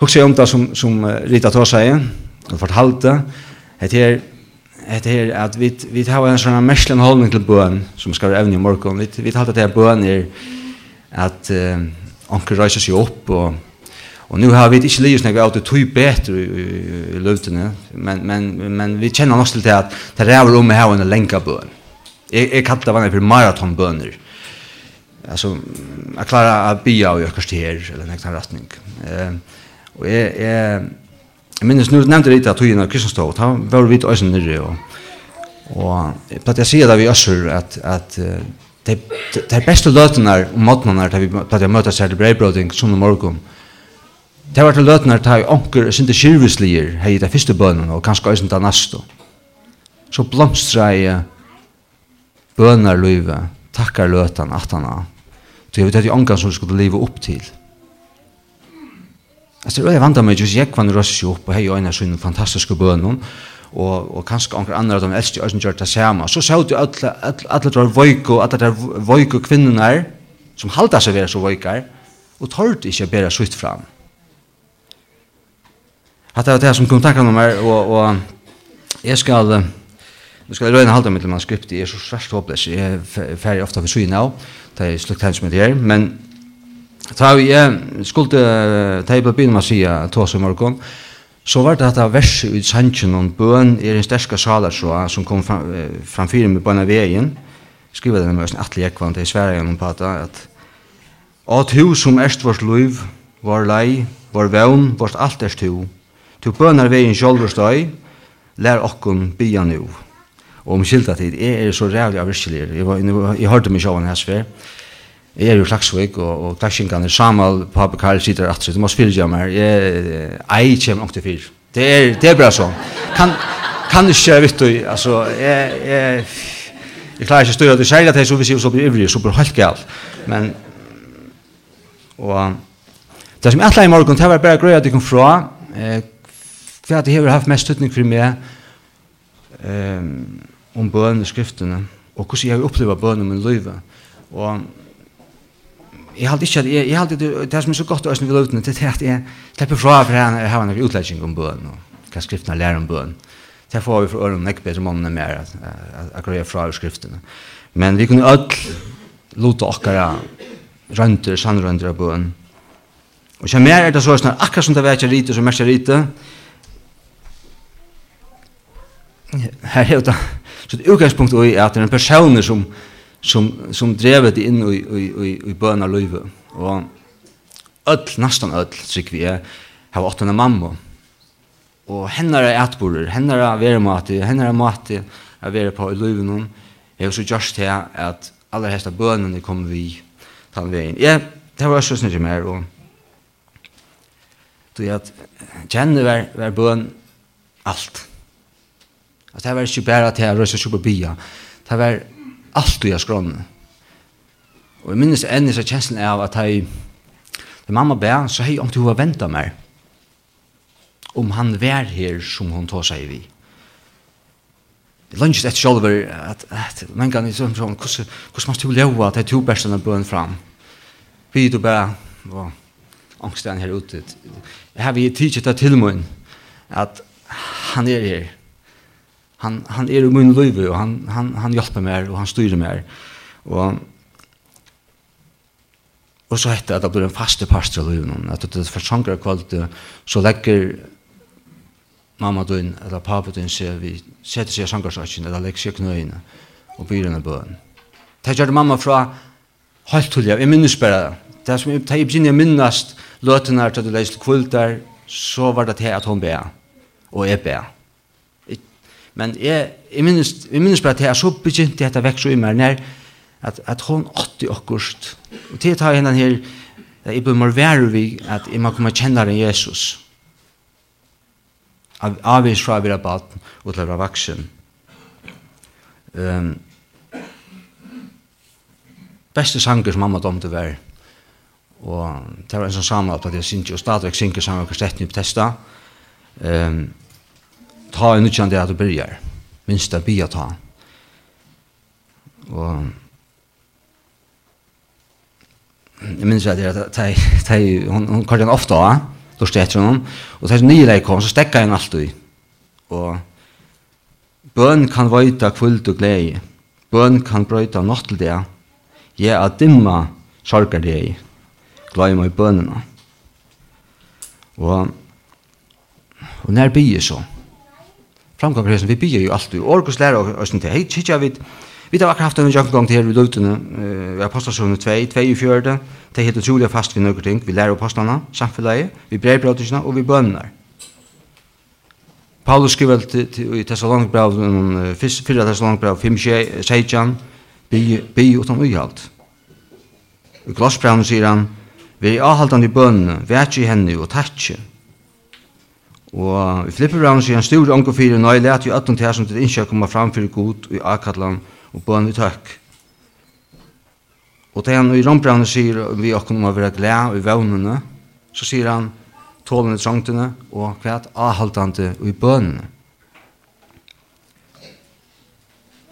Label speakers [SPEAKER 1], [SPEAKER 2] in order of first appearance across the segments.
[SPEAKER 1] Hugsa om det som, som Rita tar seg, og fortalte, det er det er att vi vi har en sånn här holdning til till som som ska evne i morgen. Vi vi har det här bön är att eh, reiser sig upp och och nu har vi inte lyst när vi åt det typ bättre i, i, i luften men men men vi känner nok til det att det där om om här en lenge bön. Jag jag kallar det för maratonböner. Alltså att klara att bia och göra kvarter eller en sånt riktning. Eh Og jeg, jeg, jeg minnes, nå, nevnte jeg litt av togene av Kristianstad, da var vi til Øysen nere, og, og jeg platt jeg sier da vi øsser at, at de, de beste løtene om måtene er da vi platt jeg møter seg til Breibroding, som om morgen, Det var til løtene er at vi anker sinte kyrvislier her i de første bønene, og kanskje Øysen til neste. Så blomstra jeg bønarløyve, takkar han har. Så jeg vet at jeg anker som skulle leve opp til. Alltså jag vant mig just jag kvann rörs upp och hej och en sån fantastisk bön och och kanske några andra de äldste ösen gör det samma. Så såg du alla alla drar vojko att det vojko kvinnorna som halda sig vara så vojkar och tålt inte bära skjut fram. Att det var det som kom tankarna om mig och och jag ska Nu skal jeg røyne halda mitt manuskript, jeg er så svært håpløs, jeg er ferdig ofta for syne av, det er slukt hans med det her, men Ta jeg skulle ta på begynne med sia tås i morgen, så var det dette verset ut sannsyn om bøn i den sterske saler som kom fram, framfyr med bønne veien. Skriva det med oss en atelig ekvant i Sverige om pata at at hu som erst vårt liv, vår lei, vår vevn, vårt alt erst hu. Tu bønar vegen sjálvur støy, lær okkun bya nu. Og om skilta tid, jeg er så rævlig av virkelig. Jeg, var, jeg hørte meg sjåan her sver. Jeg er jo Klagsvik, og, og klagsingene Samal, Pape Karl sitter at du må spille jeg mer. Jeg, jeg kommer nok til fyr. Det er, det er bra sånn. Kan, kan ikke vet du, altså, jeg, jeg, jeg klarer ikke å styre det, særlig at jeg så hvis jeg så blir ivrig, så blir helt galt. Men, og, det som jeg atler i morgen, det var bare grøy at jeg kom fra, eh, hva det har haft mest tøtning for meg, eh, om bøn bønene skriftene, og hvordan jeg har opplevd bønene med livet. Og, jeg halte ikke at jeg, jeg halte det, det som er så godt å øsne vil utne, det er at jeg slipper fra for han har en utlegging om bøen, og hva skriftene lærer om bøen. Det får vi for øren nekk bedre månene mer, at jeg greier fra over skriftene. Men vi kunne ødel lute okkara rønter, sannrønter av bøen. Og så mer er det så sånn, akkurat som det vet ikke rite, som mest ikke rite, her er det, så et utgangspunkt i at det er en personer som, som som drevet inn i i i i bøna løyve. Og öll nästan öll tycker vi är har åt en mamma og hennara ætborur hennara veremati hennara mati er vera på løyve noen er så just her at alle hesta bønene kommer vi tan vein ja det var så snitt mer og du at kjenne ver ver bøn alt at det var ikke bare til å røse kjøpe bia det var allt i skronen. Og jeg minnes enn i seg kjenslen av at jeg, da mamma bæ, så hei om du har var venta meg, om han vær her som hon tar seg vi. Det er lønnsigt etter sjolver, at, at man kan liksom sånn, hvordan man skulle leve at jeg tog bestene bøn fram. Vi du bæ, og angsten her ute. Her vi tidsit av tilmøyen, at han er her, han han är er i min liv och han han han hjälper mig och han styr mig. Och och så heter det att det blir en fasta pastor liv någon att det för sjunger kvalt så lägger mamma då in eller pappa då in ser vi sätter sig sjunger så att det lägger sig knöna och blir en bön. Det gjør mamma fra helt til jeg, jeg minns bare det som jag tar in minnast låten att det läste kvällar så var det til att hon ber och är ber. Men jeg, jeg minnes, jeg minnes bare at jeg så begynte dette vekk så i meg nær at, at hun åtte akkurat. Og til å ta henne her, da jeg bør være vi at jeg må komme kjenne den Jesus. Av, avvis fra å være baden og til å være vaksen. Um, beste sanger som mamma dom domte var og det var en sånn samla at jeg synes jo stadigvæk synker sanger og kastetten i Bethesda um, ta en utkjent det at du byrjar. Minst det bia ta. Og jeg minns at det er at hun, hun kallte henne ofte av, då steg etter henne, og det er nye leik kom, så stekka henne i. Og bøn kan vøyta kvult og glede, bøn kan brøyta nått til det, jeg er dimma sorgar deg, glede meg i bønene. Og, og nær bygge så, framgångar som vi bygger ju allt i Orkus lära och sånt hej chicha vid vi har akkurat haft en junk gång till vi lutna vi har postasjonen 2 2 i fjörde det heter Julia fast vi några ting. Vi lär upp postarna samfället vi brevbröderna och vi bönnar Paulus skriver til til, i Thessalonikbrev fyra Thessalonikbrev 5 6, bi bi utan uhalt i Glassbrevn sier han vi er avhaltande i bønene vi er ikke i henne og takk Og i flipperbraun sier han stor fire, nå er let jo öllum til som til innskja kommer fram for god i akallan og bøn i tøkk. Og til han i rombraun sier vi okkur om å være glad i vevnene, så sier han tålende trangtene og kvært avhaldande i bønene.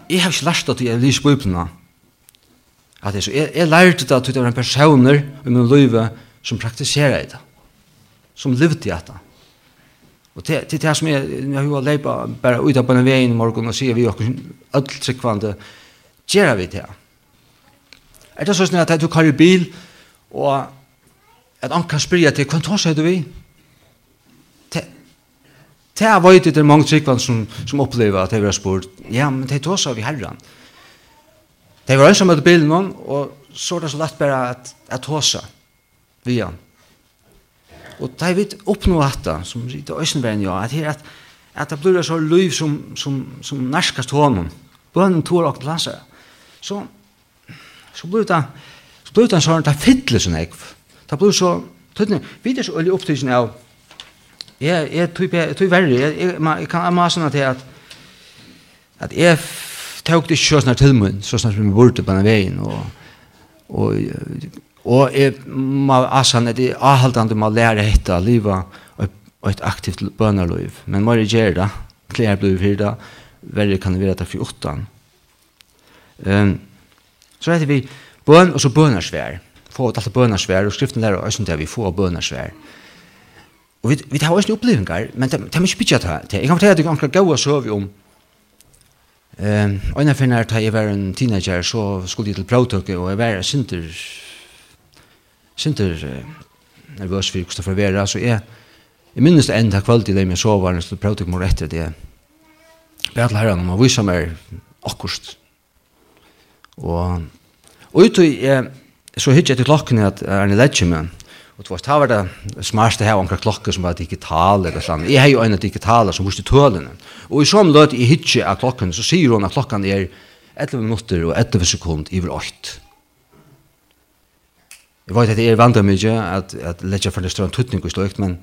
[SPEAKER 1] Jeg har ikke lært at jeg lyser på bøyplene. At jeg, jeg, jeg lærte det at det var en personer i min liv som praktiserer det, som levde i det Og til til det som jeg, når har leipa bare ut på den veien morgen og sier vi okkur öll tryggvande gera vi det. Er det sånn at du kører bil og at han kan spyrja til hvem tar seg du vi? Det er veit det er mange tryggvand som, som opplever at det er spurt ja, men det tar seg vi herran. Det var ensamhet i bilen og så er det så lett bare at, at tar seg vi han. Og det vi oppnå hatta, som det øysen var ja, at at, at det blir så liv som, som, som nærskast hånden, bønnen tår og lanser, så, så blir det, så blir det en sånn, det fyller sånn ekv. Det blir så, tøytne, vi er så øyelig opptidsen av, jeg, jeg jeg, jeg jeg, verre, jeg, jeg, jeg kan amma sånn at jeg, at, at jeg tok det ikke tøy tøy tøy tøy tøy tøy tøy tøy tøy tøy tøy tøy tøy tøy Og jeg må asan at jeg avhaldande må lære hette av livet og et aktivt bønerliv. Men må jeg gjøre det, klær blir hyrda, verre kan det være det for åttan. Um, så heter vi bøn og så bønersvær. Få ut alt bønersvær, og skriften lærer oss at vi får bønersvær. Og vi, vi tar også opplevingar, men det, er mye bytja til. Jeg kan fortelle at jeg kan gå og sove om Um, og når jeg finner at jeg var en teenager, så skulle jeg til Brautøke, og jeg var sinter sinter nervøs for hvordan det være, så jeg, jeg minnes det enda kvalitet i det med sovaren, så prøvde jeg meg etter det. Bare til herren, man viser meg akkurat. Og, og ut og jeg, så hittet jeg til klokken at jeg er en ledger med, Og det var det smarste her omkring klokken som var digital eller sånn. Jeg har jo en digital som viste tølene. Og i sånn løt jeg hittet av klokken, så sier hun at klokken er 11 minutter og 11 sekunder i 8. Jeg vet at det er vandret mye at, at letja for det større tuttning og sløykt, men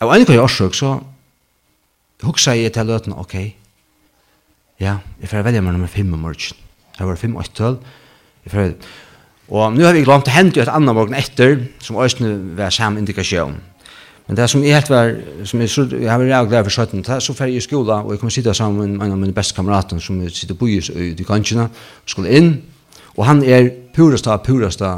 [SPEAKER 1] av en gang jeg årsøk, så huksa jeg til løten, ok, ja, jeg får velge meg nummer 5 om morgen. Det var 5 og 8 tøl. Og nu har vi glemt hendt jo et annet morgen etter, som òsne var sam indikasjon. Men det som jeg helt var, som jeg, jeg har vært rævlig glad for 17, det så fer jeg i skola, og jeg kommer sitte sammen med en av mine beste kamerater som sitter på i de kanskjene, og skulle inn, og han er purasta, purasta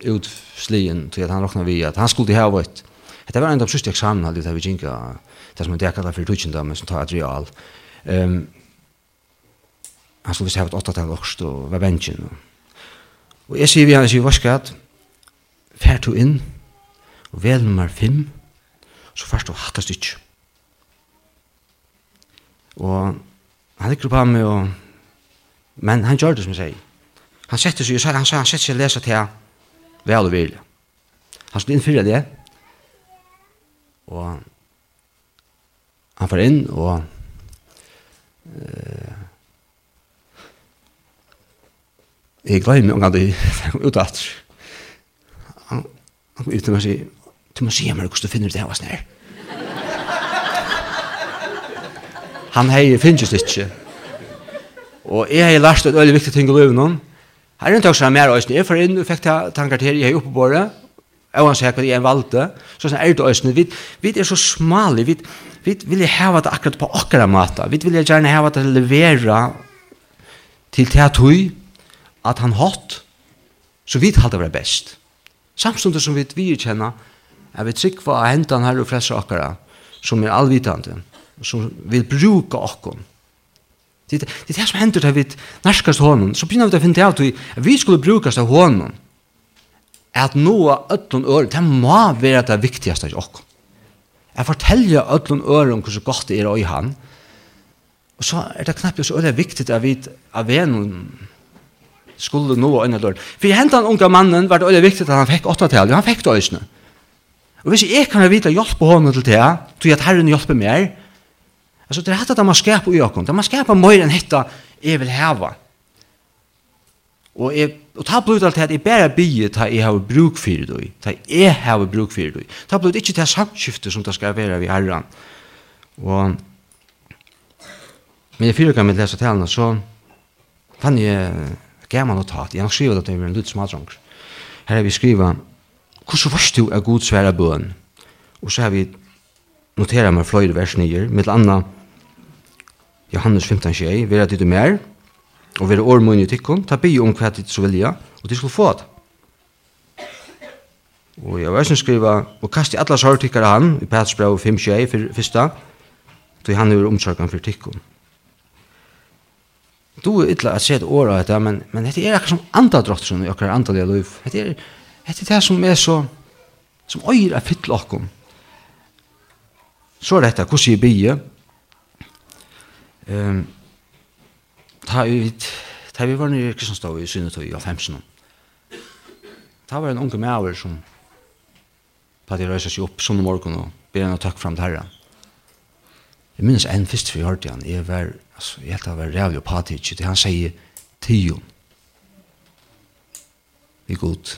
[SPEAKER 1] ut slien till att han räknar vi att han skulle ha varit Det var en av sista examen hade det vi ginka det som det kallar för tutchen men som tar ett real. Ehm han skulle ha ett åtta tal också och var bänken. Och jag ser vi han säger vad ska att fär to in och väl nummer 5 så först och hatta stycke. Och han gick på mig och men han gjorde det som jag säger. Han sätter sig han sa han sätter sig och läser till vel og vilje. Han skulle innfyrre det, og han får inn, og uh, jeg gleder meg om han det utdatt. at han kom ut til meg og sier, du må si meg hvordan du finner det her, hva snær. Han hei finnes ikke. Og jeg har lært et veldig viktig ting å løpe noen, Her er en takk som er mer øyne. Jeg får inn og fikk tankar til jeg er oppe på det. Jeg var sikker at jeg valgte. Så sånn er det øyne. Vi, vi er så smale. Vi, vi vil hava det akkurat på akkurat måte. Vi vil gjerne hava det levera til til at at han hatt. Så vi halte det best. Samstundet som vi virkjenner er vi trygg for å hente han her og frelse akkurat som er allvitande, som vil bruka akkurat Det det det som händer där vid närskast honom så blir vi att finna ut att vi skulle brukas av honom. Att nå öllon ör det må vara det viktigaste jag också. Jag fortäljer öllon ör om hur så gott det är i han. Och så är det knappt så öle viktigt att vi av en skulle nå en dörr. För händan unga mannen var det öle viktigt att han fick åtta tal. Han fick det ösne. Och hvis jeg kan vite på hånden til det, tror jeg at Herren hjelper mer, Altså, det er hatt at man skapar i okon. Man skapar mer enn hitta jeg vil häva. Og jeg, og ta blut alt det, at jeg bare bygge ta jeg har bruk for det, ta jeg har bruk for det. Ta blut ikke til samskiftet som det skal være ved herren. Og men jeg fyrer kan med lese talene, så fann jeg gammel notat, jeg har skrivet det til en lyd smadrong. Her har vi skrivet, hvordan var du er god svære bøn? Og så har vi noteret med fløyde vers 9, mitt anna Johannes 15 tjei, vera dit du mer, og vera år mun i tikkun, ta bi om hva dit så vilja, og dit skulle få det. Og jeg vil skriva, og kast i alla sår tikkara han, i Peters brev 5 tjei, for fyrsta, tog han ur omsorgan for tikkun. Du er ytla at sett åra dette, men, men dette er akkur som andadrott i okkar andalige liv. Dette er, dette er det som er så, som øyre er fytle okkum. Så er dette, hvordan jeg bier, Ehm ta ut ta vi var nere i Kristianstad i synet i 15. Ta var en unge maver som på det røysa seg opp sånn morgen og ber han å fram til herren. Jeg minns en først for jeg hørte han, jeg var, altså, jeg helt av var rævlig og patisk, det han sier tion. Vi er god.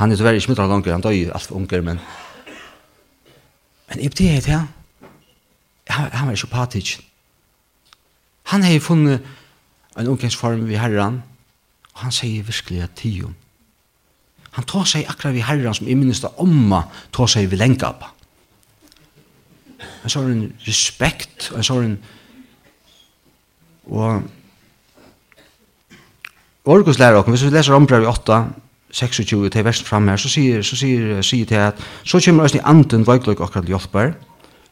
[SPEAKER 1] Han er tyvärr ikke mittet langer, han døg alt for unger, men men jeg betyr det, ja. Han var ikke patisk. Han har funnet en omgangsform ved herran, og han sier virkelig at tion. Han tar seg akkurat ved herran som i minnes omma tar seg ved lengkapa. En sånn respekt, en sånn og Orgus lærer okken, hvis vi leser ombrev i 8, 26, til versen fram her, så sier, så sier, sier til at så kommer oss i anden veikløk akkurat hjelper,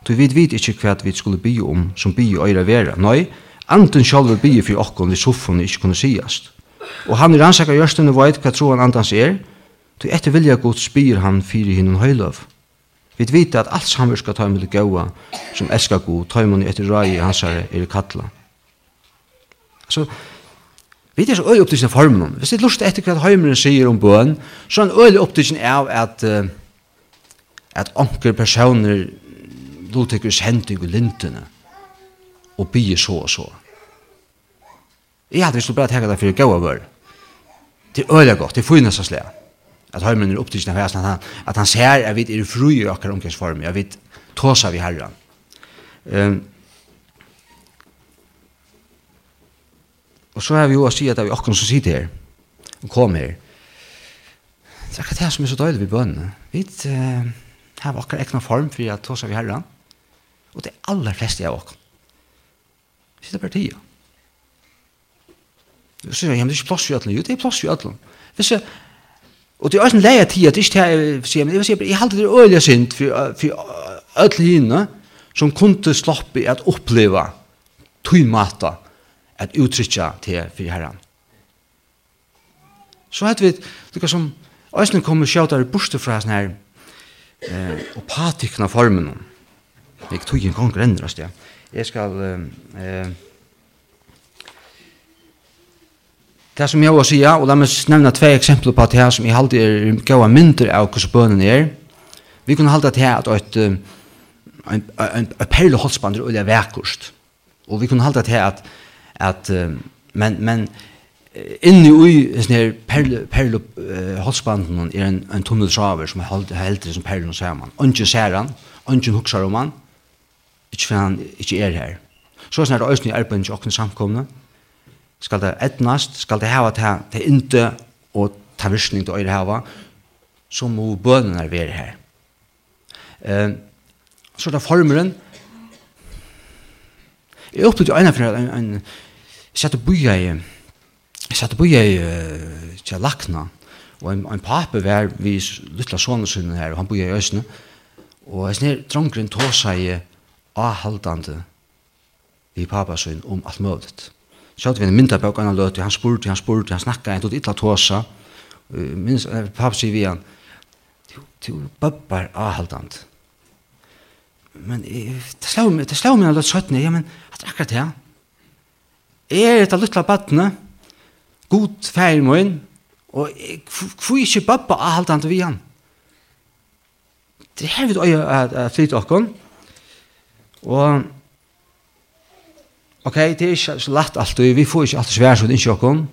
[SPEAKER 1] Du vid vid ikke hva vi skulle bi om, som bi øyre vera. Nei, Anten sjálfur bygge fyrir okkon við soffun ikkje kunne sigast. Og han er ansaka jørstene veit hva troan andans er, til etter vilja god spyr han fyrir hinun høylov. Vi vita at alt samverska tøymel det gaua som elskar god, tøymel etter rai i hansare er kalla. Så, vi er så øy opptidsen av formen. Hvis det er lust etter hva heimeren sier om bøn, så er en øy opptidsen av at at anker personer lotekker sending og lintene og bygge så og så. Jeg hadde ikke bare tenke det for gode vår. Det er øyelig godt, det er finnes så slik. At høymen er opptidsen av at han, at han ser at vi er fru i akkurat omgangsform, at vi tåsa vi herren. Um, og så har vi jo å si at vi akkurat som sitter her, og kom her, det er akkurat det som er så døylig ved bønene. Vi uh, har akkurat egna form for at tåsa vi herren, og det er aller fleste av akkurat Sitte partiet. Du sier, ja, men det er ikke plass i ødlen. Jo, det er plass i ødlen. Hvis jeg, og det er også en leie tid, at det ikke er, sier, men jeg vil si, jeg halte det øyelig synd for for ødlen henne, som kunne slappe at oppleva tøymata, at uttrykja til for herren. Så hadde vi, det er som, Øystein kommer sjåta i borste fra sånne her, eh, og patikna formen. Jeg tog en gang grendrast, ja jeg skal... Eh, Det som jeg vil si, og la meg nevne tve eksempler på det som jeg alltid er gav av mynder av hvordan bønnen er. Vi kunne halda til at et en en, perle holdsband er olja vekkost. Og vi kunne halda til at at men men inni ui sånne perle, perle uh, holdsbanden er en, en tunnel traver som er heldig som perlen sammen. Ongen ser han, ongen huksar om han, ikke for han ikke er her. Så er det øyne i arbeidet ikke åkne samkomne. Skal det etnast, skal det hava til, til inte og ta virkning til øyre hava, så må bønene være her. Eh, så er det formeren. Jeg opplevde ene for en, en jeg satte bya i jeg satte bya i til Lakna og en, en pape var vi lytla sånne sin her og han bya i Øsne og jeg snir drangren tåsa i avhaldande i pappa sin om alt møvdet. Sjalt vi en myndabøk annan løte, han spurte, han spurte, han snakka, han tog illa tåsa. Minns, pappa sier vi han, du babbar avhaldande. Men det slår meg, det slår meg løtt søttene, ja, men at akkurat det, er dette luttla badne, god feir moin, og hvor ikke babba avhaldant vi han? Det er vi å flytte okkon, og Og ok, det er ikke så lett alt, vi får ikke alt svær det ikke åkken.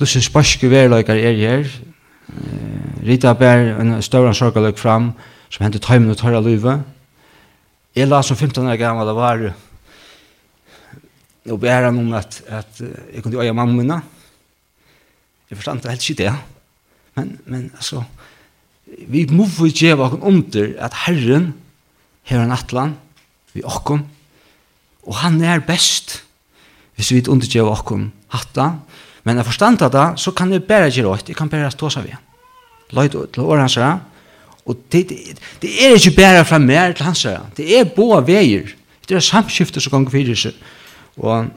[SPEAKER 1] Lusse spørske verløyker er her. Rita bær en større sorgaløk fram, som hentet tøymen og tørre løyve. Jeg la som 15 år gammel det var og bæra noen at, at jeg kunne øye mamma minna. Jeg forstand det helt ikke det. Men, men altså, vi må få gjøre oss under at Herren har en atlan, vi okkom. og han er best, hvis vi undergjør okkon hatta, men jeg forstanda det, så kan jeg bare gjøre åkt, jeg kan bare stå seg ved. Løyt til året hans her, og det, det det er ikke bare fra mer til hans her, det er båa veier, det er samskiftet som kan fyrir seg, og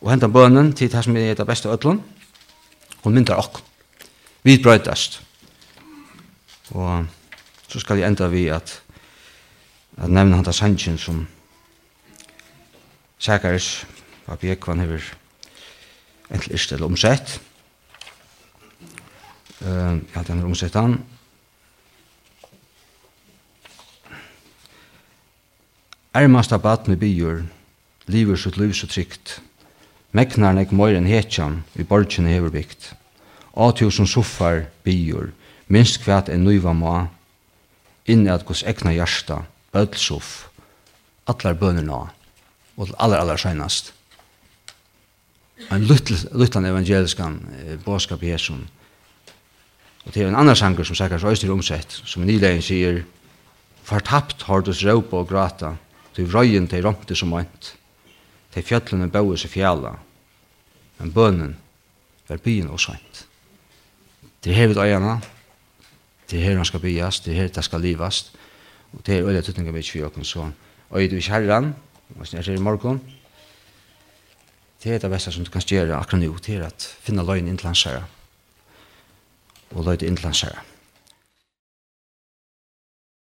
[SPEAKER 1] og hentan bønnen til det som er det beste ødlån, og myndar okkon. Vi brøytast. Og så skal jeg enda vi at at han ta sangen som Sækaris, Papi Ekvan hever entel ist eller omsett. Uh, ja, den er omsett han. Ermasta batne byur, livet sitt liv så trygt. Meknar nek møyre enn hetjan i borgjene hever bygt. Atio som soffar byur, minst kvæt en nøyva må, inni at gos egna hjärsta, öll soff, allar bønerne, og allar, allar seinast. En luttan evangeliskan eh, båskap i Jesun. Og det er en annan sanger som sikkert røyster omsett, som en nylegin sier, Fortapt har du råpa og grata, du røyen til romte som ønt, til fjallene bøes i fjalla, men bønnen var byen og sønt. Det er hevet øyana, det er her han skal byas, det er her det skal livast, Og det er øyla tøtninga vi ikke jokken, så i du ikke herran, og snart er i morgon. Det er det beste som du kan gjøre akkurat nu, det er at finna løgn inntil hans herra. Og løgn inntil.